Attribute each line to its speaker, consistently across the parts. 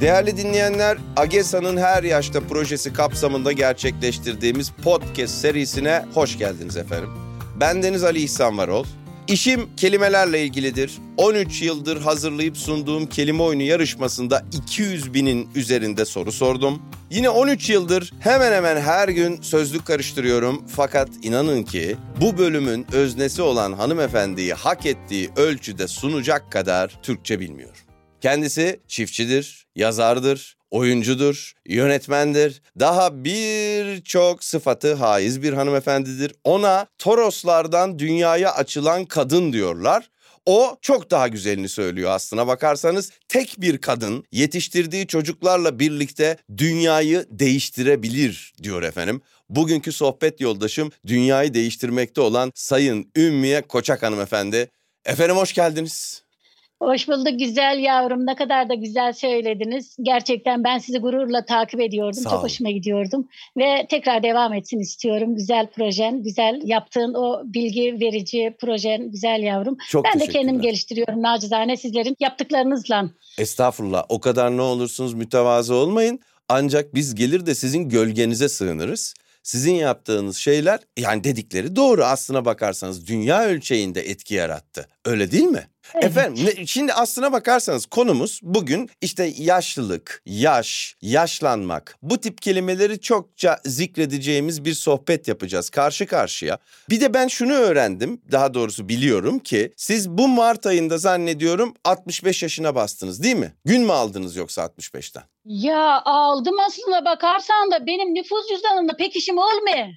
Speaker 1: Değerli dinleyenler, AGESA'nın her yaşta projesi kapsamında gerçekleştirdiğimiz podcast serisine hoş geldiniz efendim. Ben Deniz Ali İhsan Varol. İşim kelimelerle ilgilidir. 13 yıldır hazırlayıp sunduğum kelime oyunu yarışmasında 200 binin üzerinde soru sordum. Yine 13 yıldır hemen hemen her gün sözlük karıştırıyorum. Fakat inanın ki bu bölümün öznesi olan hanımefendiyi hak ettiği ölçüde sunacak kadar Türkçe bilmiyor. Kendisi çiftçidir, yazardır, oyuncudur, yönetmendir. Daha birçok sıfatı haiz bir hanımefendidir. Ona Toroslardan dünyaya açılan kadın diyorlar. O çok daha güzelini söylüyor aslına bakarsanız. Tek bir kadın yetiştirdiği çocuklarla birlikte dünyayı değiştirebilir diyor efendim. Bugünkü sohbet yoldaşım dünyayı değiştirmekte olan Sayın Ümmiye Koçak hanımefendi. Efendim hoş geldiniz.
Speaker 2: Hoş bulduk güzel yavrum. Ne kadar da güzel söylediniz. Gerçekten ben sizi gururla takip ediyordum.
Speaker 1: Sağ
Speaker 2: Çok
Speaker 1: olun.
Speaker 2: hoşuma gidiyordum. Ve tekrar devam etsin istiyorum. Güzel projen, güzel yaptığın o bilgi verici projen güzel yavrum.
Speaker 1: Çok
Speaker 2: ben de kendim geliştiriyorum nacizane sizlerin yaptıklarınızla.
Speaker 1: Estağfurullah o kadar ne olursunuz mütevazı olmayın. Ancak biz gelir de sizin gölgenize sığınırız. Sizin yaptığınız şeyler yani dedikleri doğru aslına bakarsanız dünya ölçeğinde etki yarattı. Öyle değil mi? Efendim ne- şimdi aslına bakarsanız konumuz bugün işte yaşlılık, yaş, yaşlanmak bu tip kelimeleri çokça zikredeceğimiz bir sohbet yapacağız karşı karşıya. Bir de ben şunu öğrendim daha doğrusu biliyorum ki siz bu Mart ayında zannediyorum 65 yaşına bastınız değil mi? Gün mü aldınız yoksa 65'ten?
Speaker 2: Ya aldım aslına bakarsan da benim nüfus cüzdanımda pek işim olmuyor.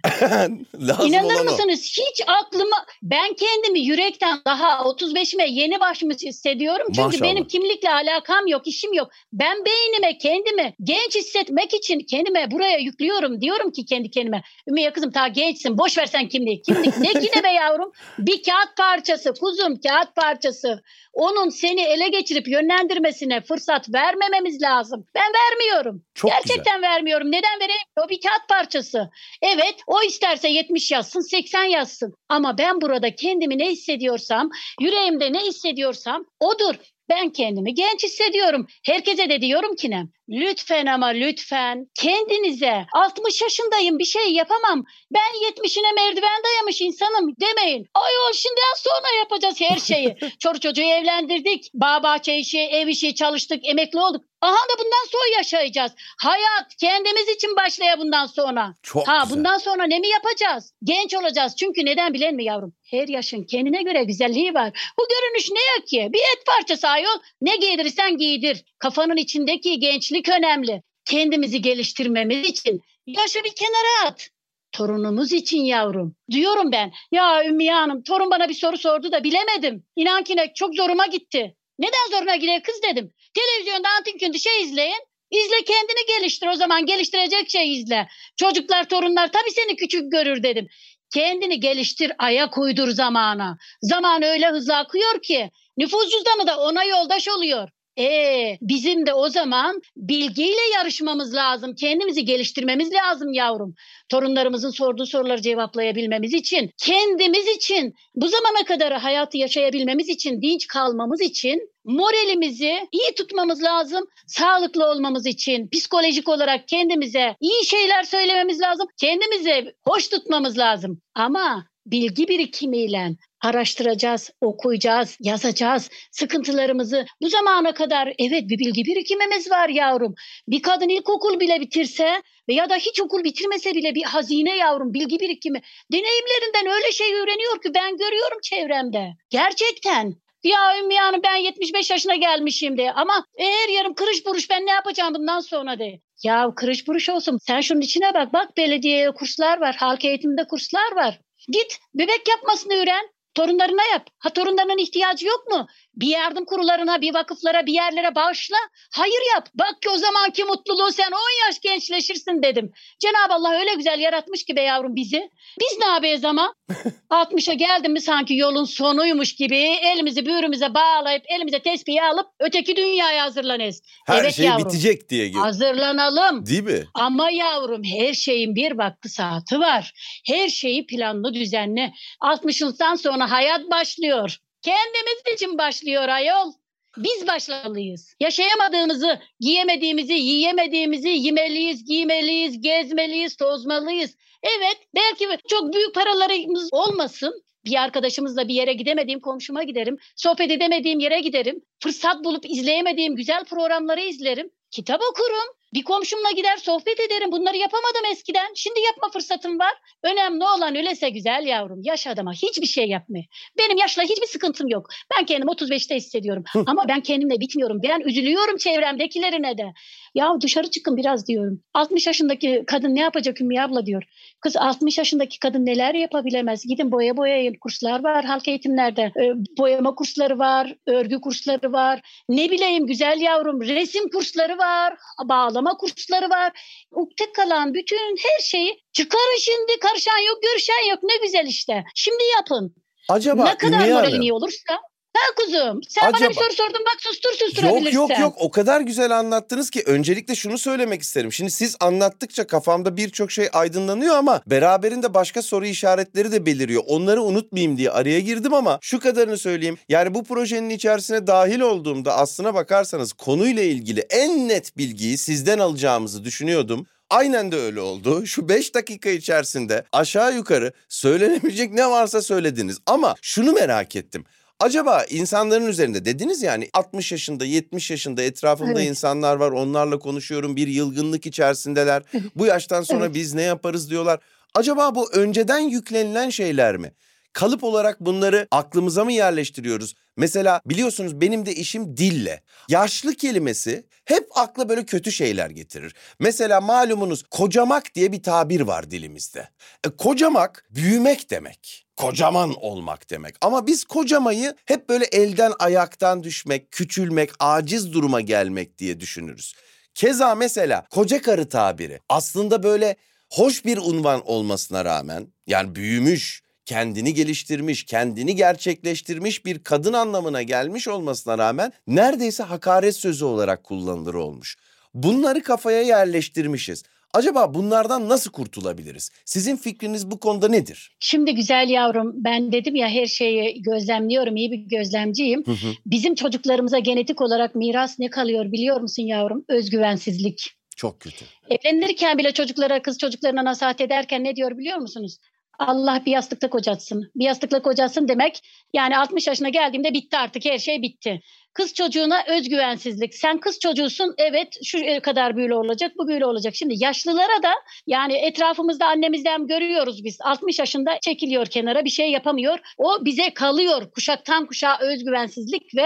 Speaker 2: İnanır mısınız? Hiç aklıma ben kendimi yürekten daha 35'ime yeni başmış hissediyorum. Çünkü
Speaker 1: Maşallah.
Speaker 2: benim kimlikle alakam yok, işim yok. Ben beynime kendimi genç hissetmek için kendime buraya yüklüyorum. Diyorum ki kendi kendime. Ümmüye kızım ta gençsin. Boş ver sen kimliği. Kimlik ne ki ne be yavrum? Bir kağıt parçası. Kuzum kağıt parçası. Onun seni ele geçirip yönlendirmesine fırsat vermememiz lazım. Ben vermiyorum.
Speaker 1: Çok
Speaker 2: Gerçekten vermiyorum. Neden vereyim? O bir kağıt parçası. Evet o isterse 70 yazsın 80 yazsın. Ama ben burada kendimi ne hissediyorsam yüreğimde ne hissediyorsam odur. Ben kendimi genç hissediyorum. Herkese de diyorum ki ne? Lütfen ama lütfen kendinize 60 yaşındayım bir şey yapamam. Ben 70'ine merdiven dayamış insanım demeyin. Ayol şimdiden sonra yapacağız her şeyi. Çocuk çocuğu evlendirdik. Bağ bahçe işi, ev işi çalıştık, emekli olduk. Aha da bundan sonra yaşayacağız. Hayat kendimiz için başlaya bundan sonra.
Speaker 1: Çok
Speaker 2: Ha
Speaker 1: güzel.
Speaker 2: bundan sonra ne mi yapacağız? Genç olacağız. Çünkü neden bilen mi yavrum? Her yaşın kendine göre güzelliği var. Bu görünüş ne ya ki? Bir et parçası ayol. Ne giydirirsen giydir. Kafanın içindeki gençlik önemli. Kendimizi geliştirmemiz için yaşı bir kenara at. Torunumuz için yavrum. Diyorum ben. Ya Ümmiye Hanım torun bana bir soru sordu da bilemedim. İnan ki ne çok zoruma gitti. Neden zoruna gidiyor kız dedim. Televizyonda antin şey izleyin. İzle kendini geliştir o zaman geliştirecek şey izle. Çocuklar torunlar tabii seni küçük görür dedim. Kendini geliştir ayak uydur zamana. Zaman öyle hızlı akıyor ki nüfus cüzdanı da ona yoldaş oluyor. Ee, bizim de o zaman bilgiyle yarışmamız lazım. Kendimizi geliştirmemiz lazım yavrum. Torunlarımızın sorduğu soruları cevaplayabilmemiz için, kendimiz için, bu zamana kadar hayatı yaşayabilmemiz için, dinç kalmamız için moralimizi iyi tutmamız lazım. Sağlıklı olmamız için psikolojik olarak kendimize iyi şeyler söylememiz lazım. Kendimizi hoş tutmamız lazım. Ama bilgi birikimiyle araştıracağız, okuyacağız, yazacağız sıkıntılarımızı. Bu zamana kadar evet bir bilgi birikimimiz var yavrum. Bir kadın ilkokul bile bitirse veya da hiç okul bitirmese bile bir hazine yavrum bilgi birikimi. Deneyimlerinden öyle şey öğreniyor ki ben görüyorum çevremde. Gerçekten. Ya Ümmü Hanım ben 75 yaşına gelmişim de ama eğer yarım kırış buruş ben ne yapacağım bundan sonra de. Ya kırış buruş olsun sen şunun içine bak bak belediyeye kurslar var halk eğitimde kurslar var. Git bebek yapmasını öğren. Torunlarına yap. Ha torunlarının ihtiyacı yok mu? Bir yardım kurullarına, bir vakıflara, bir yerlere bağışla. Hayır yap. Bak ki o zamanki mutluluğu sen 10 yaş gençleşirsin dedim. Cenab-ı Allah öyle güzel yaratmış ki be yavrum bizi. Biz ne yapıyoruz ama? 60'a geldim mi sanki yolun sonuymuş gibi elimizi büğrümüze bağlayıp elimize tespihi alıp öteki dünyaya hazırlanıyoruz.
Speaker 1: Her
Speaker 2: evet
Speaker 1: şey
Speaker 2: yavrum.
Speaker 1: bitecek diye. gö-
Speaker 2: Hazırlanalım.
Speaker 1: Değil mi?
Speaker 2: Ama yavrum her şeyin bir vakti saati var. Her şeyi planlı düzenli. 60 yıldan sonra hayat başlıyor. Kendimiz için başlıyor ayol. Biz başlamalıyız. Yaşayamadığımızı, giyemediğimizi, yiyemediğimizi yemeliyiz, giymeliyiz, gezmeliyiz, tozmalıyız. Evet belki çok büyük paralarımız olmasın bir arkadaşımızla bir yere gidemediğim komşuma giderim. Sohbet edemediğim yere giderim. Fırsat bulup izleyemediğim güzel programları izlerim. Kitap okurum. Bir komşumla gider sohbet ederim. Bunları yapamadım eskiden. Şimdi yapma fırsatım var. Önemli olan öylese güzel yavrum. Yaş adama hiçbir şey yapma. Benim yaşla hiçbir sıkıntım yok. Ben kendim 35'te hissediyorum. Ama ben kendimle bitmiyorum. Ben üzülüyorum çevremdekilerine de. Ya dışarı çıkın biraz diyorum. 60 yaşındaki kadın ne yapacak Ümmü abla diyor. Kız 60 yaşındaki kadın neler yapabilemez? Gidin boya boyayın. Kurslar var halk eğitimlerde. E, boyama kursları var. Örgü kursları var. Ne bileyim güzel yavrum resim kursları var. Bağlama kursları var. Ukde kalan bütün her şeyi çıkarın şimdi. Karışan yok, görüşen yok. Ne güzel işte. Şimdi yapın.
Speaker 1: Acaba
Speaker 2: ne kadar
Speaker 1: Hanım,
Speaker 2: iyi olursa Ha kuzum sen bana
Speaker 1: Acaba-
Speaker 2: bir soru sordun bak sustur susturabilirsen.
Speaker 1: Yok yok yok o kadar güzel anlattınız ki öncelikle şunu söylemek isterim. Şimdi siz anlattıkça kafamda birçok şey aydınlanıyor ama beraberinde başka soru işaretleri de beliriyor. Onları unutmayayım diye araya girdim ama şu kadarını söyleyeyim. Yani bu projenin içerisine dahil olduğumda aslına bakarsanız konuyla ilgili en net bilgiyi sizden alacağımızı düşünüyordum. Aynen de öyle oldu. Şu 5 dakika içerisinde aşağı yukarı söylenebilecek ne varsa söylediniz. Ama şunu merak ettim. Acaba insanların üzerinde dediniz yani 60 yaşında 70 yaşında etrafımda
Speaker 2: Evet.
Speaker 1: insanlar var onlarla konuşuyorum bir yılgınlık içerisindeler. Bu yaştan sonra
Speaker 2: Evet.
Speaker 1: biz ne yaparız diyorlar. Acaba bu önceden yüklenilen şeyler mi? Kalıp olarak bunları aklımıza mı yerleştiriyoruz? Mesela biliyorsunuz benim de işim dille. Yaşlı kelimesi hep akla böyle kötü şeyler getirir. Mesela malumunuz kocamak diye bir tabir var dilimizde. E, kocamak büyümek demek. Kocaman olmak demek. Ama biz kocamayı hep böyle elden ayaktan düşmek, küçülmek, aciz duruma gelmek diye düşünürüz. Keza mesela koca karı tabiri aslında böyle hoş bir unvan olmasına rağmen yani büyümüş, kendini geliştirmiş, kendini gerçekleştirmiş bir kadın anlamına gelmiş olmasına rağmen neredeyse hakaret sözü olarak kullanılır olmuş. Bunları kafaya yerleştirmişiz. Acaba bunlardan nasıl kurtulabiliriz? Sizin fikriniz bu konuda nedir?
Speaker 2: Şimdi güzel yavrum ben dedim ya her şeyi gözlemliyorum iyi bir gözlemciyim.
Speaker 1: Hı hı.
Speaker 2: Bizim çocuklarımıza genetik olarak miras ne kalıyor biliyor musun yavrum? Özgüvensizlik.
Speaker 1: Çok kötü.
Speaker 2: Evlenirken bile çocuklara kız çocuklarına nasihat ederken ne diyor biliyor musunuz? Allah bir yastıkta kocatsın. Bir yastıkla kocatsın demek yani 60 yaşına geldiğimde bitti artık her şey bitti. Kız çocuğuna özgüvensizlik. Sen kız çocuğusun evet şu kadar büyülü olacak bu büyülü olacak. Şimdi yaşlılara da yani etrafımızda annemizden görüyoruz biz. 60 yaşında çekiliyor kenara bir şey yapamıyor. O bize kalıyor kuşaktan kuşağa özgüvensizlik ve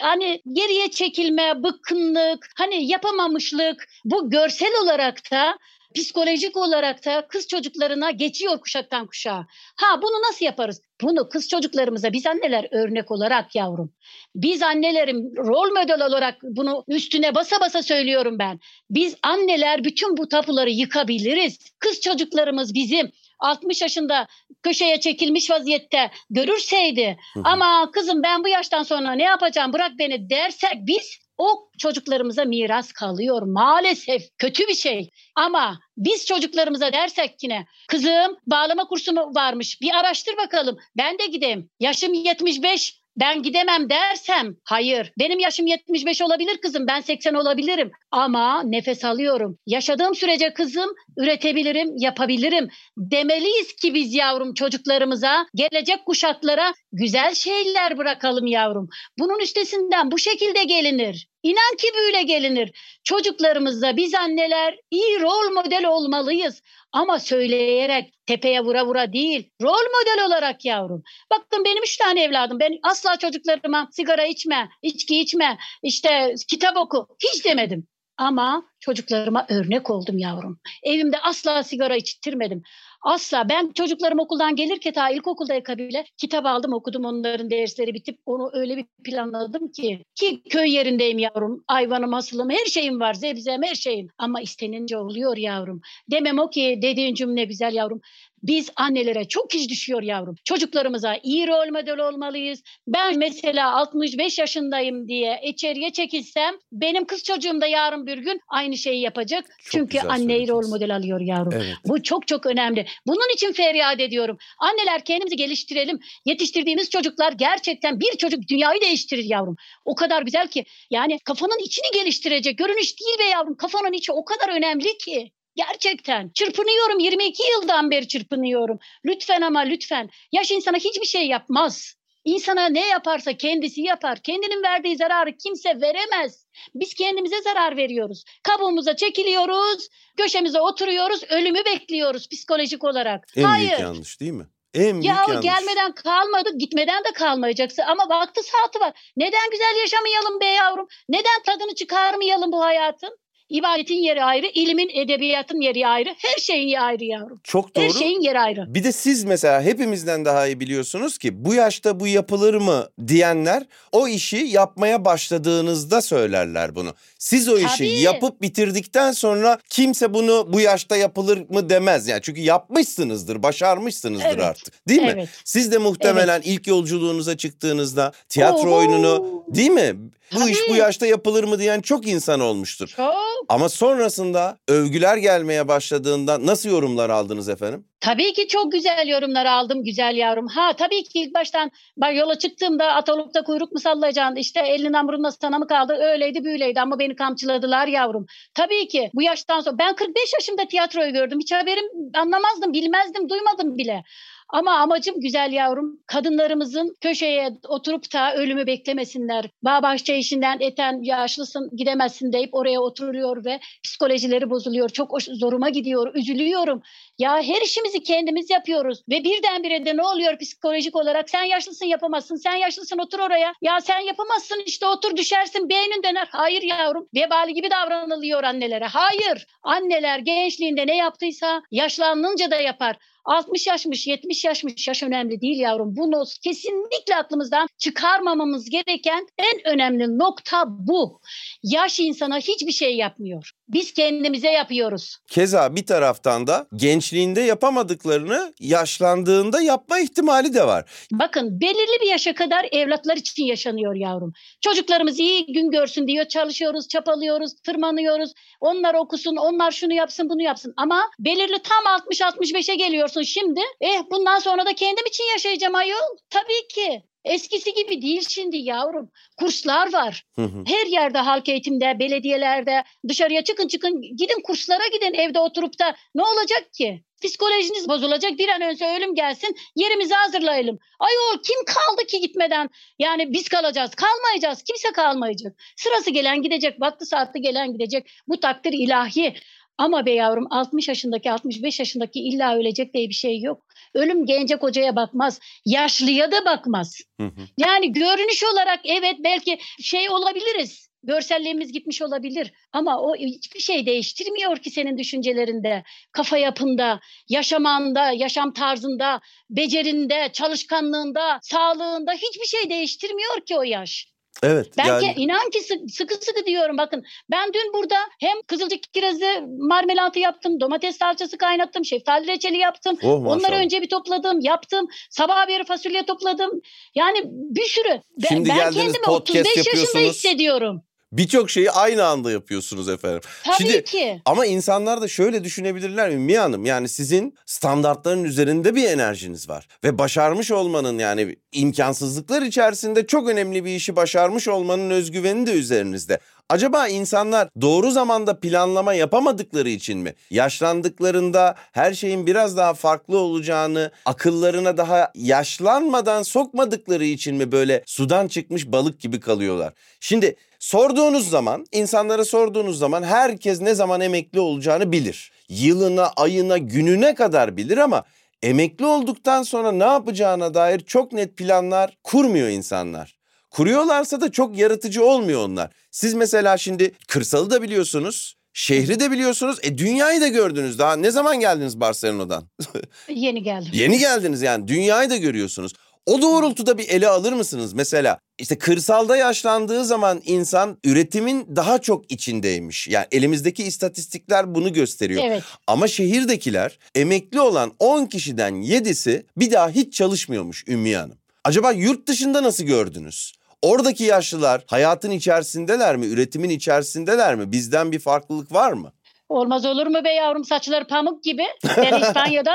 Speaker 2: hani geriye çekilme, bıkkınlık, hani yapamamışlık bu görsel olarak da psikolojik olarak da kız çocuklarına geçiyor kuşaktan kuşağa. Ha bunu nasıl yaparız? Bunu kız çocuklarımıza biz anneler örnek olarak yavrum. Biz annelerim rol model olarak bunu üstüne basa basa söylüyorum ben. Biz anneler bütün bu tapuları yıkabiliriz. Kız çocuklarımız bizim 60 yaşında köşeye çekilmiş vaziyette görürseydi ama kızım ben bu yaştan sonra ne yapacağım bırak beni dersek biz o çocuklarımıza miras kalıyor maalesef. Kötü bir şey. Ama biz çocuklarımıza dersek yine kızım bağlama kursu mu varmış? Bir araştır bakalım. Ben de gideyim. Yaşım 75 ben gidemem dersem hayır. Benim yaşım 75 olabilir kızım ben 80 olabilirim. Ama nefes alıyorum. Yaşadığım sürece kızım üretebilirim yapabilirim. Demeliyiz ki biz yavrum çocuklarımıza gelecek kuşaklara güzel şeyler bırakalım yavrum. Bunun üstesinden bu şekilde gelinir İnan ki böyle gelinir. Çocuklarımızda biz anneler iyi rol model olmalıyız. Ama söyleyerek tepeye vura vura değil. Rol model olarak yavrum. Bakın benim üç tane evladım. Ben asla çocuklarıma sigara içme, içki içme, işte kitap oku. Hiç demedim. Ama çocuklarıma örnek oldum yavrum. Evimde asla sigara içtirmedim. Asla. Ben çocuklarım okuldan gelirken ta ilkokulda bile kitap aldım okudum onların dersleri bitip onu öyle bir planladım ki. Ki köy yerindeyim yavrum. Ayvanım, asılım her şeyim var. Zebzem her şeyim. Ama istenince oluyor yavrum. Demem o ki dediğin cümle güzel yavrum. Biz annelere çok iş düşüyor yavrum. Çocuklarımıza iyi rol model olmalıyız. Ben mesela 65 yaşındayım diye içeriye çekilsem benim kız çocuğum da yarın bir gün aynı şeyi yapacak.
Speaker 1: Çok
Speaker 2: Çünkü anneyi rol model alıyor yavrum.
Speaker 1: Evet.
Speaker 2: Bu çok çok önemli. Bunun için feryat ediyorum. Anneler kendimizi geliştirelim. Yetiştirdiğimiz çocuklar gerçekten bir çocuk dünyayı değiştirir yavrum. O kadar güzel ki. Yani kafanın içini geliştirecek. Görünüş değil be yavrum. Kafanın içi o kadar önemli ki. Gerçekten. Çırpınıyorum. 22 yıldan beri çırpınıyorum. Lütfen ama lütfen. Yaş insana hiçbir şey yapmaz. İnsana ne yaparsa kendisi yapar. Kendinin verdiği zararı kimse veremez. Biz kendimize zarar veriyoruz. Kabuğumuza çekiliyoruz, köşemize oturuyoruz, ölümü bekliyoruz psikolojik olarak.
Speaker 1: En
Speaker 2: Hayır.
Speaker 1: büyük yanlış değil mi? En büyük
Speaker 2: Ya
Speaker 1: yanlış.
Speaker 2: gelmeden kalmadı, gitmeden de kalmayacaksın. Ama vakti saati var. Neden güzel yaşamayalım be yavrum? Neden tadını çıkarmayalım bu hayatın? İbadetin yeri ayrı, ilimin, edebiyatın yeri ayrı. Her şeyin yeri ayrı yavrum.
Speaker 1: Çok doğru.
Speaker 2: Her şeyin yeri ayrı.
Speaker 1: Bir de siz mesela hepimizden daha iyi biliyorsunuz ki bu yaşta bu yapılır mı diyenler o işi yapmaya başladığınızda söylerler bunu. Siz o işi
Speaker 2: Tabii.
Speaker 1: yapıp bitirdikten sonra kimse bunu bu yaşta yapılır mı demez. Yani çünkü yapmışsınızdır, başarmışsınızdır
Speaker 2: Evet.
Speaker 1: artık. Değil mi?
Speaker 2: Evet.
Speaker 1: Siz de muhtemelen ilk yolculuğunuza çıktığınızda tiyatro
Speaker 2: Oo.
Speaker 1: oyununu değil mi? Bu iş bu
Speaker 2: Tabii.
Speaker 1: yaşta yapılır mı diyen çok insan olmuştur.
Speaker 2: Çok.
Speaker 1: Ama sonrasında övgüler gelmeye başladığında nasıl yorumlar aldınız efendim?
Speaker 2: Tabii ki çok güzel yorumlar aldım güzel yavrum. Ha tabii ki ilk baştan ben yola çıktığımda Atalık'ta kuyruk mu sallayacaksın işte elinden burnuna sana mı kaldı öyleydi böyleydi ama beni kamçıladılar yavrum. Tabii ki bu yaştan sonra ben 45 yaşımda tiyatroyu gördüm hiç haberim anlamazdım bilmezdim duymadım bile. Ama amacım güzel yavrum kadınlarımızın köşeye oturup da ölümü beklemesinler. Bağbahçe işinden eten yaşlısın gidemezsin deyip oraya oturuyor ve psikolojileri bozuluyor. Çok zoruma gidiyor üzülüyorum. Ya her işimizi kendimiz yapıyoruz ve birdenbire de ne oluyor psikolojik olarak? Sen yaşlısın yapamazsın, sen yaşlısın otur oraya. Ya sen yapamazsın işte otur düşersin beynin döner. Hayır yavrum vebali gibi davranılıyor annelere. Hayır anneler gençliğinde ne yaptıysa yaşlanınca da yapar. 60 yaşmış, 70 yaşmış yaş önemli değil yavrum. Bunu kesinlikle aklımızdan çıkarmamamız gereken en önemli nokta bu. Yaş insana hiçbir şey yapmıyor. Biz kendimize yapıyoruz.
Speaker 1: Keza bir taraftan da gençliğinde yapamadıklarını yaşlandığında yapma ihtimali de var.
Speaker 2: Bakın belirli bir yaşa kadar evlatlar için yaşanıyor yavrum. Çocuklarımız iyi gün görsün diyor çalışıyoruz, çapalıyoruz, tırmanıyoruz. Onlar okusun, onlar şunu yapsın, bunu yapsın. Ama belirli tam 60-65'e geliyorsun şimdi. Eh bundan sonra da kendim için yaşayacağım ayol. Tabii ki. Eskisi gibi değil şimdi yavrum. Kurslar var.
Speaker 1: Hı hı.
Speaker 2: Her yerde halk eğitimde, belediyelerde dışarıya çıkın çıkın gidin kurslara gidin evde oturup da ne olacak ki? Psikolojiniz bozulacak bir an önce ölüm gelsin yerimizi hazırlayalım. Ayol kim kaldı ki gitmeden? Yani biz kalacağız kalmayacağız kimse kalmayacak. Sırası gelen gidecek vakti saati gelen gidecek bu takdir ilahi. Ama be yavrum 60 yaşındaki 65 yaşındaki illa ölecek diye bir şey yok. Ölüm gence kocaya bakmaz. Yaşlıya da bakmaz.
Speaker 1: Hı hı.
Speaker 2: Yani görünüş olarak evet belki şey olabiliriz. Görselliğimiz gitmiş olabilir ama o hiçbir şey değiştirmiyor ki senin düşüncelerinde, kafa yapında, yaşamanda, yaşam tarzında, becerinde, çalışkanlığında, sağlığında hiçbir şey değiştirmiyor ki o yaş.
Speaker 1: Evet.
Speaker 2: Ben
Speaker 1: yani
Speaker 2: inan ki sı- sıkı sıkı diyorum bakın. Ben dün burada hem kızılcık kirazı marmelatı yaptım, domates salçası kaynattım, şeftali reçeli yaptım.
Speaker 1: oh maşallah.
Speaker 2: Onları önce bir topladım, yaptım. Sabah bir fasulye topladım. Yani bir sürü. Ben,
Speaker 1: Şimdi
Speaker 2: ben
Speaker 1: geldiniz,
Speaker 2: kendimi
Speaker 1: podcast
Speaker 2: 35 yaşında hissediyorum.
Speaker 1: Birçok şeyi aynı anda yapıyorsunuz efendim.
Speaker 2: Tabii
Speaker 1: Şimdi-
Speaker 2: ki.
Speaker 1: Ama insanlar da şöyle düşünebilirler Ümmü Hanım. Yani sizin standartların üzerinde bir enerjiniz var. Ve başarmış olmanın yani imkansızlıklar içerisinde çok önemli bir işi başarmış olmanın özgüveni de üzerinizde. Acaba insanlar doğru zamanda planlama yapamadıkları için mi? Yaşlandıklarında her şeyin biraz daha farklı olacağını akıllarına daha yaşlanmadan sokmadıkları için mi böyle sudan çıkmış balık gibi kalıyorlar? Şimdi sorduğunuz zaman, insanlara sorduğunuz zaman herkes ne zaman emekli olacağını bilir. Yılına, ayına, gününe kadar bilir ama emekli olduktan sonra ne yapacağına dair çok net planlar kurmuyor insanlar. Kuruyorlarsa da çok yaratıcı olmuyor onlar. Siz mesela şimdi kırsalı da biliyorsunuz, şehri de biliyorsunuz. E dünyayı da gördünüz. Daha ne zaman geldiniz Barcelona'dan?
Speaker 2: Yeni geldim.
Speaker 1: Yeni geldiniz yani dünyayı da görüyorsunuz. O doğrultuda bir ele alır mısınız? Mesela işte kırsalda yaşlandığı zaman insan üretimin daha çok içindeymiş. Yani elimizdeki istatistikler bunu gösteriyor.
Speaker 2: Evet.
Speaker 1: Ama şehirdekiler emekli olan 10 kişiden 7'si bir daha hiç çalışmıyormuş Ümmüye Hanım. Acaba yurt dışında nasıl gördünüz? Oradaki yaşlılar hayatın içerisindeler mi, üretimin içerisindeler mi? Bizden bir farklılık var mı?
Speaker 2: Olmaz olur mu be yavrum saçları pamuk gibi. Ben İspanya'da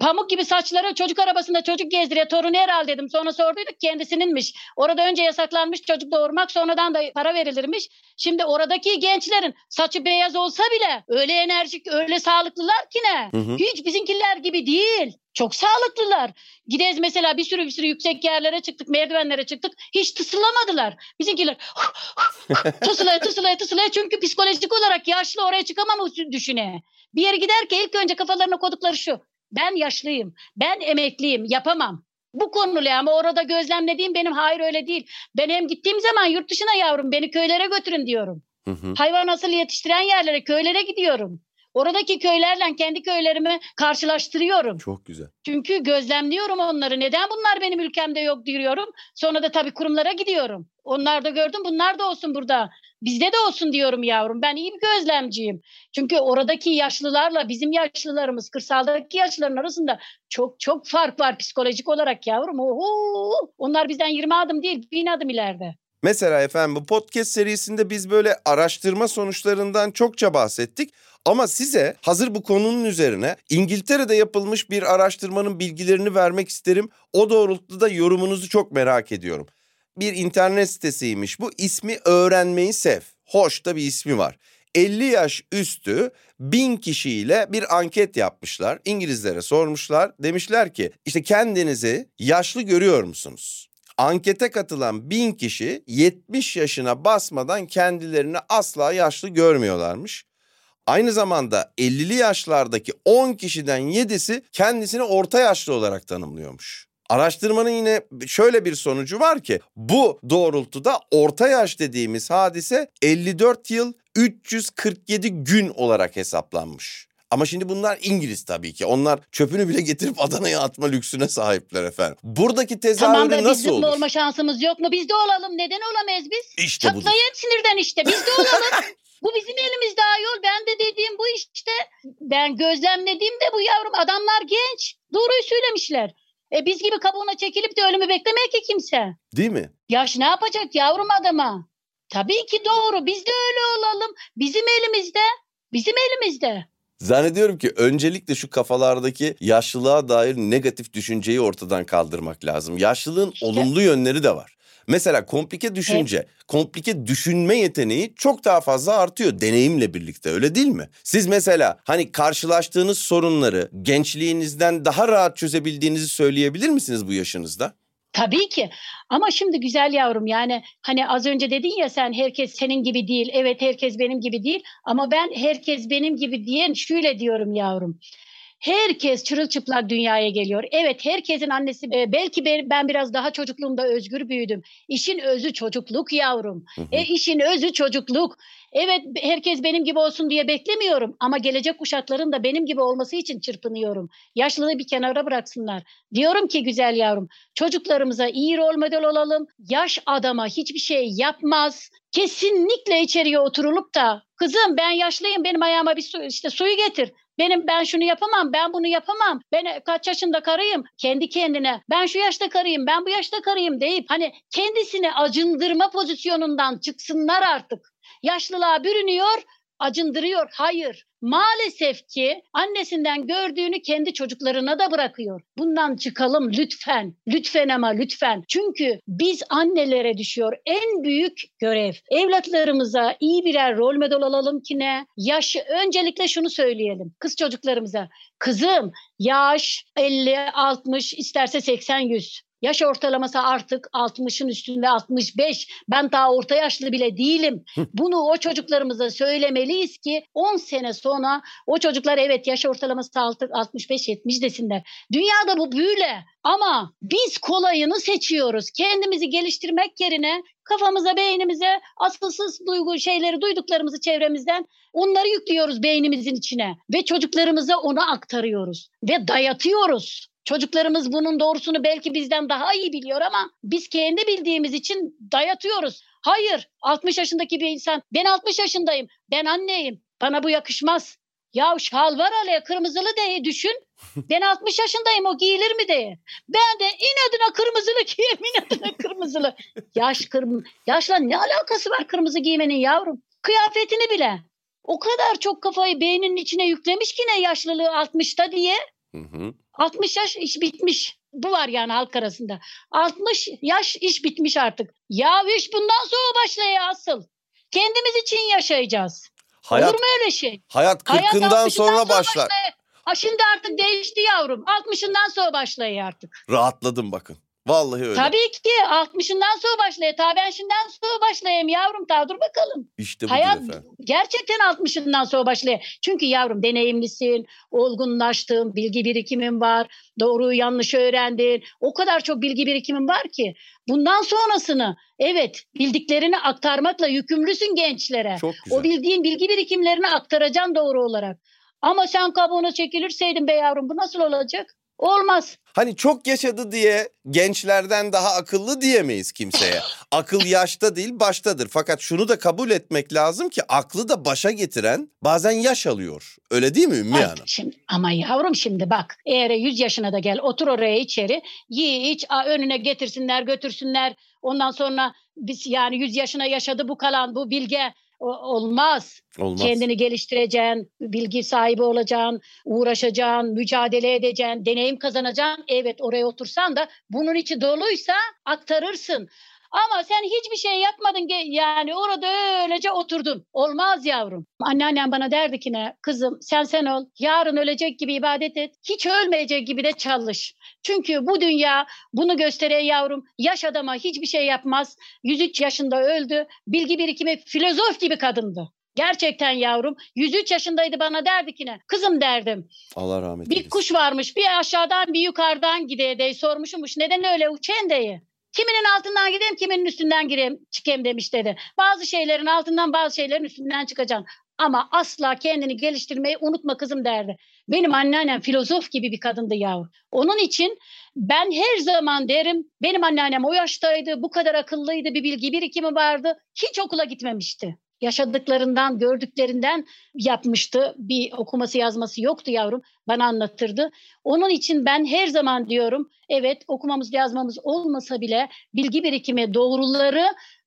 Speaker 2: pamuk gibi saçları çocuk arabasında çocuk gezdiriyor. Torunu herhalde dedim. Sonra sorduyduk kendisininmiş. Orada önce yasaklanmış çocuk doğurmak sonradan da para verilirmiş. Şimdi oradaki gençlerin saçı beyaz olsa bile öyle enerjik öyle sağlıklılar ki ne?
Speaker 1: Hı hı.
Speaker 2: Hiç bizimkiler gibi değil. Çok sağlıklılar. Gidez mesela bir sürü bir sürü yüksek yerlere çıktık, merdivenlere çıktık. Hiç tısılamadılar. Bizimkiler tısılaya tısılaya tısılaya çünkü psikolojik olarak yaşlı oraya çıkamam düşüne. Bir yere giderken ilk önce kafalarına kodukları şu. Ben yaşlıyım, ben emekliyim, yapamam. Bu konulu ama orada gözlemlediğim benim hayır öyle değil. Ben hem gittiğim zaman yurt dışına yavrum beni köylere götürün diyorum.
Speaker 1: Hı hı.
Speaker 2: Hayvan asıl yetiştiren yerlere, köylere gidiyorum. Oradaki köylerle kendi köylerimi karşılaştırıyorum.
Speaker 1: Çok güzel.
Speaker 2: Çünkü gözlemliyorum onları. Neden bunlar benim ülkemde yok diyorum. Sonra da tabii kurumlara gidiyorum. Onlar da gördüm bunlar da olsun burada. Bizde de olsun diyorum yavrum. Ben iyi bir gözlemciyim. Çünkü oradaki yaşlılarla bizim yaşlılarımız, kırsaldaki yaşlıların arasında çok çok fark var psikolojik olarak yavrum. Oho! Onlar bizden 20 adım değil, bin adım ileride.
Speaker 1: Mesela efendim bu podcast serisinde biz böyle araştırma sonuçlarından çokça bahsettik. Ama size hazır bu konunun üzerine İngiltere'de yapılmış bir araştırmanın bilgilerini vermek isterim. O doğrultuda yorumunuzu çok merak ediyorum. Bir internet sitesiymiş bu. İsmi Öğrenmeyi Sev. Hoş da bir ismi var. 50 yaş üstü bin kişiyle bir anket yapmışlar. İngilizlere sormuşlar. Demişler ki işte kendinizi yaşlı görüyor musunuz? Ankete katılan bin kişi 70 yaşına basmadan kendilerini asla yaşlı görmüyorlarmış. Aynı zamanda 50'li yaşlardaki 10 kişiden 7'si kendisini orta yaşlı olarak tanımlıyormuş. Araştırmanın yine şöyle bir sonucu var ki bu doğrultuda orta yaş dediğimiz hadise 54 yıl 347 gün olarak hesaplanmış. Ama şimdi bunlar İngiliz tabii ki. Onlar çöpünü bile getirip Adana'ya atma lüksüne sahipler efendim. Buradaki tezahürü
Speaker 2: Tamam da
Speaker 1: nasıl olur?
Speaker 2: de olma şansımız yok mu? Biz de olalım. Neden olamayız biz?
Speaker 1: İşte budur.
Speaker 2: Çatlayın sinirden işte. Biz de olalım. bu bizim elimizde ayol. Ben de dediğim bu işte. Ben gözlemlediğim de bu yavrum. Adamlar genç. Doğruyu söylemişler. E biz gibi kabuğuna çekilip de ölümü beklemeye ki kimse.
Speaker 1: Değil mi?
Speaker 2: Yaş ne yapacak yavrum adama? Tabii ki doğru. Biz de öyle olalım. Bizim elimizde. Bizim elimizde.
Speaker 1: Zannediyorum ki öncelikle şu kafalardaki yaşlılığa dair negatif düşünceyi ortadan kaldırmak lazım. Yaşlılığın olumlu yönleri de var. Mesela komplike düşünce, komplike düşünme yeteneği çok daha fazla artıyor deneyimle birlikte öyle değil mi? Siz mesela hani karşılaştığınız sorunları gençliğinizden daha rahat çözebildiğinizi söyleyebilir misiniz bu yaşınızda?
Speaker 2: Tabii ki. Ama şimdi güzel yavrum yani hani az önce dedin ya sen herkes senin gibi değil. Evet herkes benim gibi değil. Ama ben herkes benim gibi diyen şöyle diyorum yavrum. Herkes çırılçıplak dünyaya geliyor. Evet herkesin annesi e, belki ben, biraz daha çocukluğumda özgür büyüdüm. İşin özü çocukluk yavrum.
Speaker 1: Hı hı.
Speaker 2: E işin özü çocukluk. Evet herkes benim gibi olsun diye beklemiyorum ama gelecek kuşakların da benim gibi olması için çırpınıyorum. Yaşlılığı bir kenara bıraksınlar. Diyorum ki güzel yavrum çocuklarımıza iyi rol model olalım. Yaş adama hiçbir şey yapmaz. Kesinlikle içeriye oturulup da kızım ben yaşlıyım benim ayağıma bir su, işte suyu getir. Benim ben şunu yapamam, ben bunu yapamam. Ben kaç yaşında karıyım? Kendi kendine. Ben şu yaşta karıyım, ben bu yaşta karıyım deyip hani kendisini acındırma pozisyonundan çıksınlar artık. Yaşlılığa bürünüyor, acındırıyor. Hayır. Maalesef ki annesinden gördüğünü kendi çocuklarına da bırakıyor. Bundan çıkalım lütfen. Lütfen ama lütfen. Çünkü biz annelere düşüyor en büyük görev. Evlatlarımıza iyi birer rol model olalım ki ne? Yaşı öncelikle şunu söyleyelim. Kız çocuklarımıza. Kızım yaş 50, 60 isterse 80, 100. Yaş ortalaması artık 60'ın üstünde 65. Ben daha orta yaşlı bile değilim. Bunu o çocuklarımıza söylemeliyiz ki 10 sene sonra o çocuklar evet yaş ortalaması artık 65-70 desinler. Dünyada bu böyle ama biz kolayını seçiyoruz. Kendimizi geliştirmek yerine kafamıza, beynimize asılsız duygu şeyleri duyduklarımızı çevremizden onları yüklüyoruz beynimizin içine ve çocuklarımıza onu aktarıyoruz ve dayatıyoruz. Çocuklarımız bunun doğrusunu belki bizden daha iyi biliyor ama biz kendi bildiğimiz için dayatıyoruz. Hayır 60 yaşındaki bir insan ben 60 yaşındayım ben anneyim bana bu yakışmaz. Ya şalvar alaya kırmızılı diye düşün. Ben 60 yaşındayım o giyilir mi diye. Ben de inadına kırmızılı giyeyim inadına kırmızılı. Yaş kırm Yaşla ne alakası var kırmızı giymenin yavrum? Kıyafetini bile. O kadar çok kafayı beyninin içine yüklemiş ki ne yaşlılığı 60'ta diye. Hı hı. 60 yaş iş bitmiş. Bu var yani halk arasında. 60 yaş iş bitmiş artık. Ya iş bundan sonra başlıyor asıl. Kendimiz için yaşayacağız. Hayat, Olur mu öyle şey?
Speaker 1: Hayat kırkından sonra, sonra başlar.
Speaker 2: Ha şimdi artık değişti yavrum. 60'ından sonra başlıyor artık.
Speaker 1: Rahatladım bakın. Vallahi öyle.
Speaker 2: Tabii ki 60'ından sonra başlıyor. Ta ben şimdiden sonra başlayayım yavrum. Ta dur bakalım.
Speaker 1: İşte bu Hayat efendim.
Speaker 2: gerçekten 60'ından sonra başlıyor. Çünkü yavrum deneyimlisin, olgunlaştın, bilgi birikimin var, doğruyu yanlışı öğrendin. O kadar çok bilgi birikimin var ki. Bundan sonrasını evet bildiklerini aktarmakla yükümlüsün gençlere. Çok güzel. O bildiğin bilgi birikimlerini aktaracaksın doğru olarak. Ama sen kabuğuna çekilirseydin be yavrum bu nasıl olacak? Olmaz.
Speaker 1: Hani çok yaşadı diye gençlerden daha akıllı diyemeyiz kimseye. Akıl yaşta değil baştadır. Fakat şunu da kabul etmek lazım ki aklı da başa getiren bazen yaş alıyor. Öyle değil mi Ümmü Hanım?
Speaker 2: Şimdi, ama yavrum şimdi bak eğer 100 yaşına da gel otur oraya içeri. Yi iç önüne getirsinler götürsünler. Ondan sonra biz yani 100 yaşına yaşadı bu kalan bu bilge olmaz. Olmaz. Kendini geliştireceksin, bilgi sahibi olacaksın, uğraşacaksın, mücadele edeceksin, deneyim kazanacaksın. Evet oraya otursan da bunun içi doluysa aktarırsın. Ama sen hiçbir şey yapmadın yani orada öylece oturdun. Olmaz yavrum. Anneannem bana derdi ki ne? Kızım sen sen ol. Yarın ölecek gibi ibadet et. Hiç ölmeyecek gibi de çalış. Çünkü bu dünya bunu gösteriyor yavrum. Yaş adama hiçbir şey yapmaz. 103 yaşında öldü. Bilgi birikimi filozof gibi kadındı. Gerçekten yavrum 103 yaşındaydı bana derdi ki ne? Kızım derdim.
Speaker 1: Allah rahmet
Speaker 2: eylesin. Bir kuş varmış bir aşağıdan bir yukarıdan gideye dey sormuşmuş. Neden öyle uçen deyi? Kiminin altından gideyim, kiminin üstünden gireyim, çıkayım demiş dedi. Bazı şeylerin altından bazı şeylerin üstünden çıkacaksın. Ama asla kendini geliştirmeyi unutma kızım derdi. Benim anneannem filozof gibi bir kadındı yahu. Onun için ben her zaman derim benim anneannem o yaştaydı, bu kadar akıllıydı, bir bilgi birikimi vardı. Hiç okula gitmemişti yaşadıklarından, gördüklerinden yapmıştı. Bir okuması yazması yoktu yavrum. Bana anlatırdı. Onun için ben her zaman diyorum evet okumamız yazmamız olmasa bile bilgi birikimi doğruları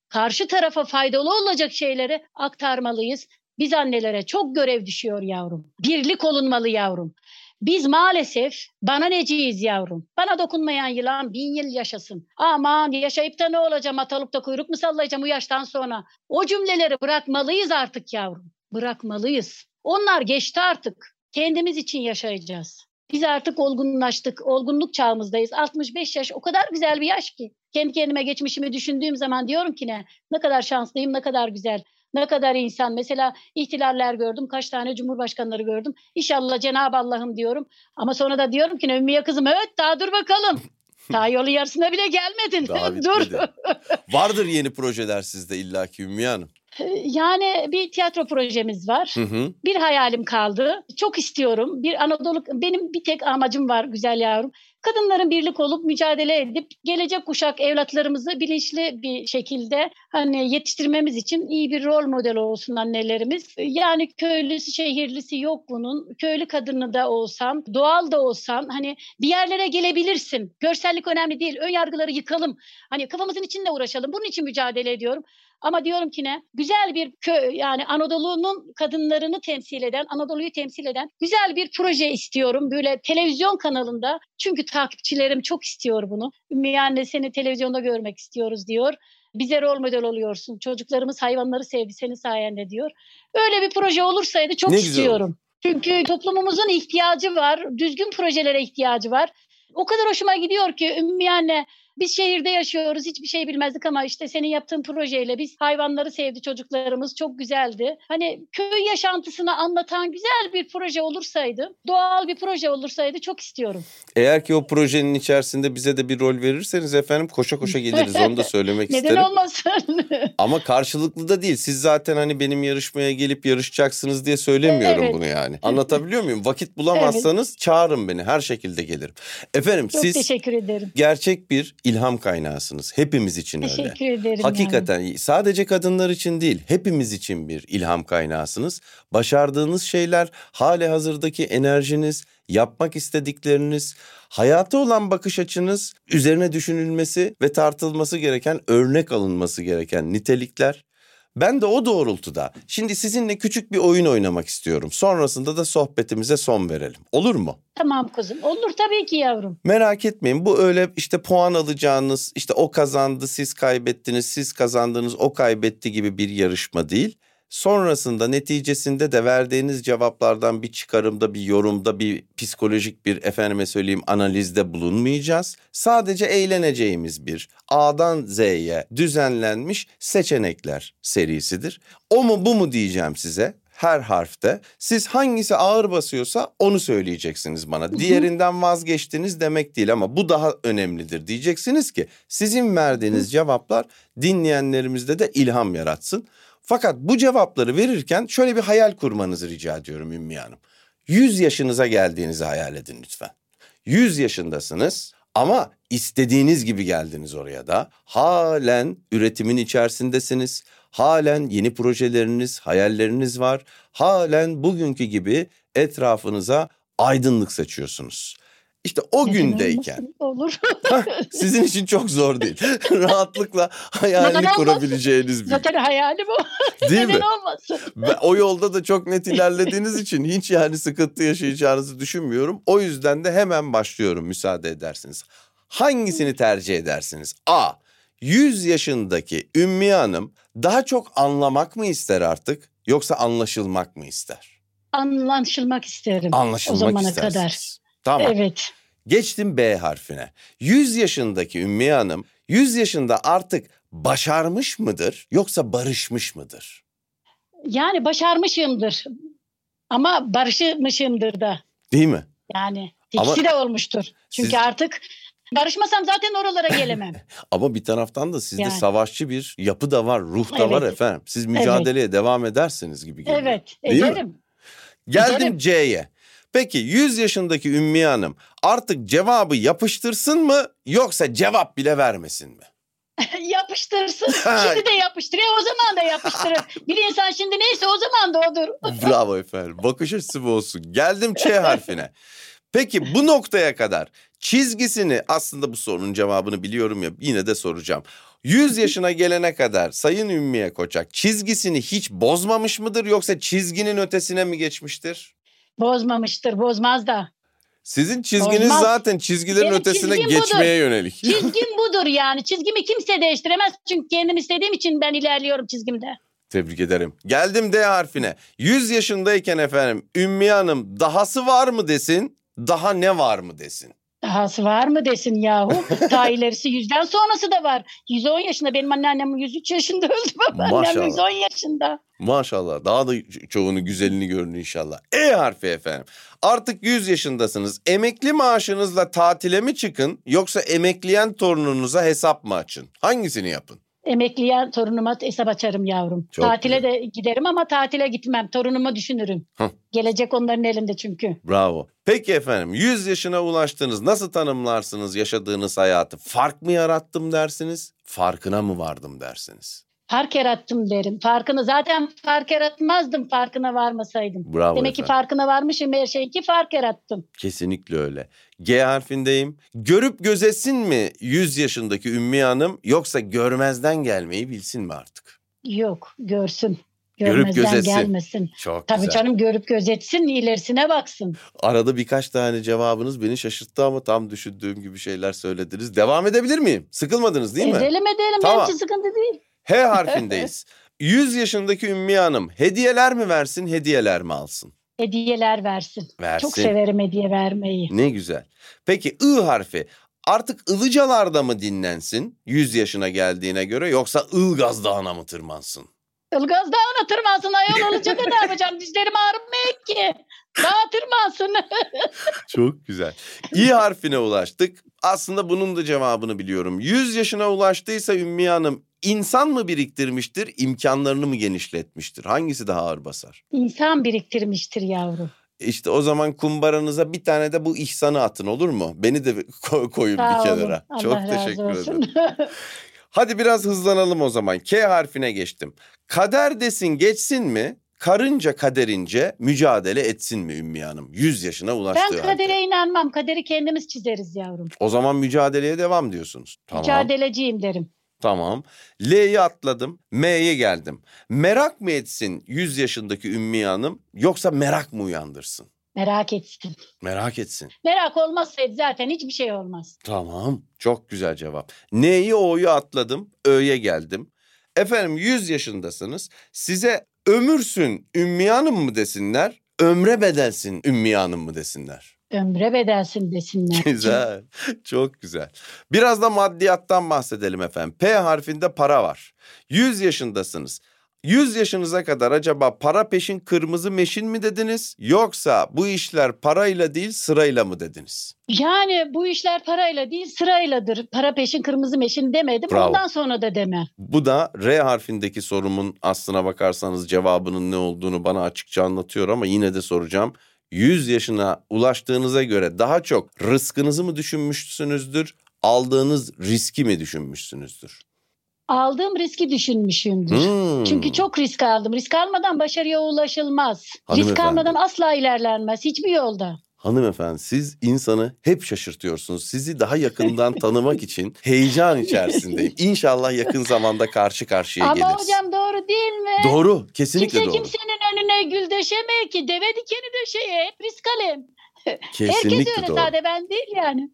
Speaker 2: karşı tarafa faydalı olacak şeyleri aktarmalıyız. Biz annelere çok görev düşüyor yavrum. Birlik olunmalı yavrum. Biz maalesef bana neciyiz yavrum. Bana dokunmayan yılan bin yıl yaşasın. Aman yaşayıp da ne olacağım atalıp da kuyruk mu sallayacağım bu yaştan sonra. O cümleleri bırakmalıyız artık yavrum. Bırakmalıyız. Onlar geçti artık. Kendimiz için yaşayacağız. Biz artık olgunlaştık. Olgunluk çağımızdayız. 65 yaş o kadar güzel bir yaş ki. Kendi kendime geçmişimi düşündüğüm zaman diyorum ki ne? Ne kadar şanslıyım, ne kadar güzel. Ne kadar insan mesela ihtilaller gördüm, kaç tane cumhurbaşkanları gördüm. İnşallah Cenab-ı Allah'ım diyorum. Ama sonra da diyorum ki Ümmüye kızım evet daha dur bakalım. Daha yolu yarısına bile gelmedin. dur.
Speaker 1: Vardır yeni projeler sizde illaki Ümmüye Hanım.
Speaker 2: Yani bir tiyatro projemiz var. Hı hı. Bir hayalim kaldı. Çok istiyorum. Bir Anadolu benim bir tek amacım var güzel yavrum. Kadınların birlik olup mücadele edip gelecek kuşak evlatlarımızı bilinçli bir şekilde hani yetiştirmemiz için iyi bir rol model olsun annelerimiz. Yani köylüsü şehirlisi yok bunun. Köylü kadını da olsan, doğal da olsan hani bir yerlere gelebilirsin. Görsellik önemli değil. Ön yargıları yıkalım. Hani kafamızın içinde uğraşalım. Bunun için mücadele ediyorum. Ama diyorum ki ne? Güzel bir köy yani Anadolu'nun kadınlarını temsil eden, Anadolu'yu temsil eden güzel bir proje istiyorum. Böyle televizyon kanalında. Çünkü takipçilerim çok istiyor bunu. Ümmü anne seni televizyonda görmek istiyoruz diyor. Bize rol model oluyorsun. Çocuklarımız hayvanları sevdi senin sayende diyor. Öyle bir proje olursaydı çok ne istiyorum. Çünkü toplumumuzun ihtiyacı var. Düzgün projelere ihtiyacı var. O kadar hoşuma gidiyor ki Ümmü anne Biz şehirde yaşıyoruz. Hiçbir şey bilmezdik ama işte senin yaptığın projeyle biz hayvanları sevdi çocuklarımız. Çok güzeldi. Hani köy yaşantısını anlatan güzel bir proje olursaydı, doğal bir proje olursaydı çok istiyorum.
Speaker 1: Eğer ki o projenin içerisinde bize de bir rol verirseniz efendim koşa koşa geliriz. Onu da söylemek
Speaker 2: Neden
Speaker 1: isterim.
Speaker 2: Neden olmasın?
Speaker 1: Ama karşılıklı da değil. Siz zaten hani benim yarışmaya gelip yarışacaksınız diye söylemiyorum
Speaker 2: Evet.
Speaker 1: bunu yani. Anlatabiliyor muyum? Vakit bulamazsanız çağırın beni. Her şekilde gelirim. Efendim
Speaker 2: çok
Speaker 1: siz
Speaker 2: teşekkür ederim.
Speaker 1: gerçek bir ilham kaynağısınız. Hepimiz için öyle.
Speaker 2: Teşekkür ederim.
Speaker 1: Hakikaten sadece kadınlar için değil, hepimiz için bir ilham kaynağısınız. Başardığınız şeyler, hali hazırdaki enerjiniz, yapmak istedikleriniz, hayata olan bakış açınız, üzerine düşünülmesi ve tartılması gereken, örnek alınması gereken nitelikler. Ben de o doğrultuda şimdi sizinle küçük bir oyun oynamak istiyorum. Sonrasında da sohbetimize son verelim. Olur mu?
Speaker 2: Tamam kızım. Olur tabii ki yavrum.
Speaker 1: Merak etmeyin bu öyle işte puan alacağınız işte o kazandı siz kaybettiniz siz kazandınız o kaybetti gibi bir yarışma değil. Sonrasında neticesinde de verdiğiniz cevaplardan bir çıkarımda bir yorumda bir psikolojik bir efendime söyleyeyim analizde bulunmayacağız. Sadece eğleneceğimiz bir A'dan Z'ye düzenlenmiş seçenekler serisidir. O mu bu mu diyeceğim size her harfte. Siz hangisi ağır basıyorsa onu söyleyeceksiniz bana. Diğerinden vazgeçtiniz demek değil ama bu daha önemlidir diyeceksiniz ki sizin verdiğiniz cevaplar dinleyenlerimizde de ilham yaratsın. Fakat bu cevapları verirken şöyle bir hayal kurmanızı rica ediyorum Ümmü Hanım. 100 yaşınıza geldiğinizi hayal edin lütfen. 100 yaşındasınız ama istediğiniz gibi geldiniz oraya da. Halen üretimin içerisindesiniz. Halen yeni projeleriniz, hayalleriniz var. Halen bugünkü gibi etrafınıza aydınlık saçıyorsunuz. İşte o
Speaker 2: Neden
Speaker 1: gündeyken
Speaker 2: olmasın? Olur.
Speaker 1: sizin için çok zor değil. Rahatlıkla hayalini
Speaker 2: Neden olmasın?
Speaker 1: kurabileceğiniz bir
Speaker 2: Zaten hayalim o.
Speaker 1: değil mi?
Speaker 2: Neden olmasın?
Speaker 1: Ve o yolda da çok net ilerlediğiniz için hiç yani sıkıntı yaşayacağınızı düşünmüyorum. O yüzden de hemen başlıyorum müsaade edersiniz. Hangisini tercih edersiniz? A. 100 yaşındaki Ümmü Hanım daha çok anlamak mı ister artık yoksa anlaşılmak mı ister?
Speaker 2: Anlaşılmak isterim.
Speaker 1: Anlaşılmak
Speaker 2: o zamana
Speaker 1: istersiniz.
Speaker 2: kadar.
Speaker 1: Tamam.
Speaker 2: Evet.
Speaker 1: Geçtim B harfine. 100 yaşındaki Ümmü Hanım 100 yaşında artık başarmış mıdır yoksa barışmış mıdır?
Speaker 2: Yani başarmışımdır. Ama barışmışımdır da.
Speaker 1: Değil mi?
Speaker 2: Yani
Speaker 1: Ama
Speaker 2: ikisi de olmuştur. Çünkü
Speaker 1: siz-
Speaker 2: artık barışmasam zaten oralara gelemem.
Speaker 1: Ama bir taraftan da sizde
Speaker 2: Yani.
Speaker 1: savaşçı bir yapı da var, ruh da
Speaker 2: Evet.
Speaker 1: var efendim. Siz mücadeleye devam edersiniz gibi geliyor.
Speaker 2: evet.
Speaker 1: Değil mi? Geldim. C'ye. Peki 100 yaşındaki Ümmü Hanım artık cevabı yapıştırsın mı yoksa cevap bile vermesin mi?
Speaker 2: Yapıştırsın. Şimdi de yapıştırıyor. O zaman da yapıştırır. Bir insan şimdi neyse o zaman da odur.
Speaker 1: Bravo efendim. Bakış açısı bu olsun. Geldim Ç harfine. Peki bu noktaya kadar çizgisini aslında bu sorunun cevabını biliyorum ya yine de soracağım. 100 yaşına gelene kadar Sayın Ümmiye Koçak çizgisini hiç bozmamış mıdır yoksa çizginin ötesine mi geçmiştir?
Speaker 2: Bozmamıştır. Bozmaz da.
Speaker 1: Sizin çizginiz
Speaker 2: Bozmaz.
Speaker 1: zaten çizgilerin
Speaker 2: Benim
Speaker 1: ötesine
Speaker 2: çizgim budur.
Speaker 1: geçmeye yönelik.
Speaker 2: Çizgim budur yani. Çizgimi kimse değiştiremez. Çünkü kendim istediğim için ben ilerliyorum çizgimde.
Speaker 1: Tebrik ederim. Geldim D harfine. 100 yaşındayken efendim Ümmü Hanım dahası var mı desin, daha ne var mı desin?
Speaker 2: Dahası var mı desin yahu. Daha ilerisi yüzden sonrası da var. 110 yaşında. Benim anneannem 103 yaşında öldü. Babaannem
Speaker 1: Maşallah.
Speaker 2: 110 yaşında.
Speaker 1: Maşallah daha da çoğunu güzelini görün inşallah. E harfi efendim. Artık 100 yaşındasınız. Emekli maaşınızla tatile mi çıkın yoksa emekleyen torununuza hesap mı açın? Hangisini yapın?
Speaker 2: Emekliye torunuma hesap açarım yavrum.
Speaker 1: Çok
Speaker 2: tatile de giderim ama tatile gitmem. Torunumu düşünürüm. Gelecek onların elinde çünkü.
Speaker 1: Bravo. Peki efendim 100 yaşına ulaştınız. Nasıl tanımlarsınız yaşadığınız hayatı? Fark mı yarattım dersiniz? Farkına mı vardım dersiniz?
Speaker 2: Fark yarattım derim. Farkını zaten fark yaratmazdım farkına varmasaydım.
Speaker 1: Bravo
Speaker 2: Demek ki
Speaker 1: efendim.
Speaker 2: farkına varmışım her şey ki fark yarattım.
Speaker 1: Kesinlikle öyle. G harfindeyim. Görüp gözetsin mi 100 yaşındaki Ümmü Hanım yoksa görmezden gelmeyi bilsin mi artık?
Speaker 2: Yok görsün.
Speaker 1: Görüp
Speaker 2: Görmezden
Speaker 1: gözetsin.
Speaker 2: gelmesin.
Speaker 1: Çok
Speaker 2: Tabii
Speaker 1: güzel.
Speaker 2: canım görüp gözetsin ilerisine baksın.
Speaker 1: Arada birkaç tane cevabınız beni şaşırttı ama tam düşündüğüm gibi şeyler söylediniz. Devam edebilir miyim? Sıkılmadınız değil mi?
Speaker 2: edelim edelim
Speaker 1: Tamam.
Speaker 2: benim sıkıntı değil.
Speaker 1: H harfindeyiz. 100 yaşındaki Ümmü Hanım hediyeler mi versin hediyeler mi alsın?
Speaker 2: Hediyeler versin.
Speaker 1: Versin.
Speaker 2: Çok severim hediye vermeyi.
Speaker 1: Ne güzel. Peki I harfi artık Ilıcalar'da mı dinlensin 100 yaşına geldiğine göre yoksa Ilgaz Dağı'na mı tırmansın?
Speaker 2: Ilgaz Dağı'na tırmansın ayol olacak ne yapacağım dizlerim ağrımıyor ki. Dağa tırmansın.
Speaker 1: Çok güzel. İ harfine ulaştık. Aslında bunun da cevabını biliyorum. 100 yaşına ulaştıysa Ümmü Hanım insan mı biriktirmiştir, imkanlarını mı genişletmiştir? Hangisi daha ağır basar?
Speaker 2: İnsan biriktirmiştir yavrum.
Speaker 1: İşte o zaman kumbaranıza bir tane de bu ihsanı atın olur mu? Beni de ko- koyun
Speaker 2: Sağ
Speaker 1: bir
Speaker 2: olun.
Speaker 1: kenara.
Speaker 2: Allah
Speaker 1: Çok
Speaker 2: razı
Speaker 1: teşekkür
Speaker 2: olsun.
Speaker 1: ederim. Hadi biraz hızlanalım o zaman. K harfine geçtim. Kader desin geçsin mi? Karınca kaderince mücadele etsin mi Ümmü Hanım? 100 yaşına ulaştığı
Speaker 2: ben
Speaker 1: halde.
Speaker 2: kadere inanmam. Kaderi kendimiz çizeriz yavrum.
Speaker 1: O zaman mücadeleye devam diyorsunuz. Tamam.
Speaker 2: Mücadeleciyim derim.
Speaker 1: Tamam. L'yi atladım. M'ye geldim. Merak mı etsin 100 yaşındaki Ümmü Hanım yoksa merak mı uyandırsın?
Speaker 2: Merak etsin.
Speaker 1: Merak etsin.
Speaker 2: Merak olmazsaydı zaten hiçbir şey olmaz.
Speaker 1: Tamam. Çok güzel cevap. N'yi O'yu atladım. Ö'ye geldim. Efendim 100 yaşındasınız. Size ömürsün Ümmü Hanım mı desinler? Ömre bedelsin Ümmü Hanım mı desinler?
Speaker 2: Ömre bedelsin desinler.
Speaker 1: Güzel. Çok güzel. Biraz da maddiyattan bahsedelim efendim. P harfinde para var. 100 yaşındasınız. 100 yaşınıza kadar acaba para peşin kırmızı meşin mi dediniz? Yoksa bu işler parayla değil sırayla mı dediniz?
Speaker 2: Yani bu işler parayla değil sırayladır. Para peşin kırmızı meşin demedim.
Speaker 1: Bravo.
Speaker 2: Ondan sonra da deme.
Speaker 1: Bu da R harfindeki sorumun aslına bakarsanız cevabının ne olduğunu bana açıkça anlatıyor ama yine de soracağım. 100 yaşına ulaştığınıza göre daha çok rızkınızı mı düşünmüşsünüzdür, aldığınız riski mi düşünmüşsünüzdür?
Speaker 2: Aldığım riski düşünmüşümdür.
Speaker 1: Hmm.
Speaker 2: Çünkü çok risk aldım. Risk almadan başarıya ulaşılmaz. Risk
Speaker 1: Hanımefendi.
Speaker 2: almadan asla ilerlenmez hiçbir yolda.
Speaker 1: Hanımefendi siz insanı hep şaşırtıyorsunuz. Sizi daha yakından tanımak için heyecan içerisindeyim. İnşallah yakın zamanda karşı karşıya
Speaker 2: Ama
Speaker 1: geliriz.
Speaker 2: hocam doğru değil mi?
Speaker 1: Doğru, kesinlikle
Speaker 2: Kimse
Speaker 1: doğru.
Speaker 2: kimsenin önüne gül döşemiyor ki. Deve dikeni döşeye. Hep risk alem. Herkes öyle
Speaker 1: doğru.
Speaker 2: sade ben değil yani.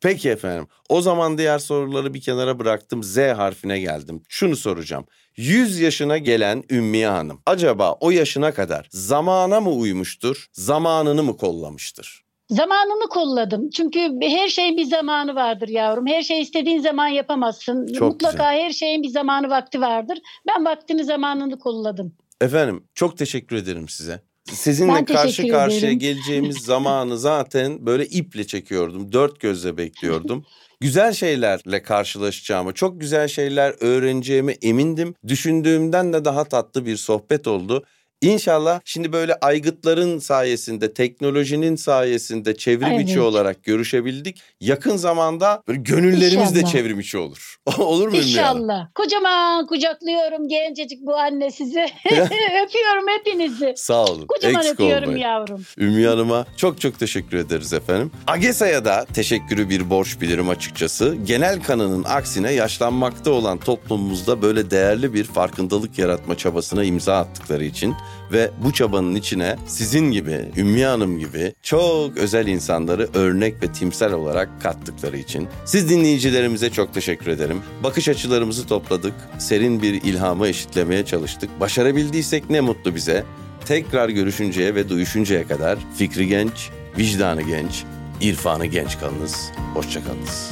Speaker 1: Peki efendim. O zaman diğer soruları bir kenara bıraktım. Z harfine geldim. Şunu soracağım. 100 yaşına gelen Ümmiye Hanım acaba o yaşına kadar zamana mı uymuştur, zamanını mı kollamıştır?
Speaker 2: Zamanını kolladım. Çünkü her şeyin bir zamanı vardır yavrum. Her şey istediğin zaman yapamazsın.
Speaker 1: Çok
Speaker 2: Mutlaka her şeyin bir zamanı vakti vardır. Ben vaktini zamanını kolladım.
Speaker 1: Efendim çok teşekkür ederim size. Sizinle
Speaker 2: Ben
Speaker 1: karşı karşıya
Speaker 2: ederim.
Speaker 1: geleceğimiz zamanı zaten böyle iple çekiyordum. Dört gözle bekliyordum. Güzel şeylerle karşılaşacağımı, çok güzel şeyler öğreneceğime emindim. Düşündüğümden de daha tatlı bir sohbet oldu. İnşallah şimdi böyle aygıtların sayesinde, teknolojinin sayesinde çevrim içi olarak görüşebildik. Yakın zamanda böyle gönüllerimiz de
Speaker 2: İnşallah.
Speaker 1: çevrim içi olur. olur mu Ümmü?
Speaker 2: İnşallah. Kocaman kucaklıyorum gencecik bu anne sizi. Öpüyorum hepinizi.
Speaker 1: Sağ olun.
Speaker 2: Kocaman
Speaker 1: Eksik
Speaker 2: öpüyorum
Speaker 1: olmayın.
Speaker 2: yavrum.
Speaker 1: Ümmü Hanım'a çok çok teşekkür ederiz efendim. Agesa'ya da teşekkürü bir borç bilirim açıkçası. Genel kanının aksine yaşlanmakta olan toplumumuzda böyle değerli bir farkındalık yaratma çabasına imza attıkları için ve bu çabanın içine sizin gibi, Ümmü Hanım gibi çok özel insanları örnek ve timsel olarak kattıkları için. Siz dinleyicilerimize çok teşekkür ederim. Bakış açılarımızı topladık. Serin bir ilhamı eşitlemeye çalıştık. Başarabildiysek ne mutlu bize. Tekrar görüşünceye ve duyuşuncaya kadar fikri genç, vicdanı genç, irfanı genç kalınız. Hoşçakalınız.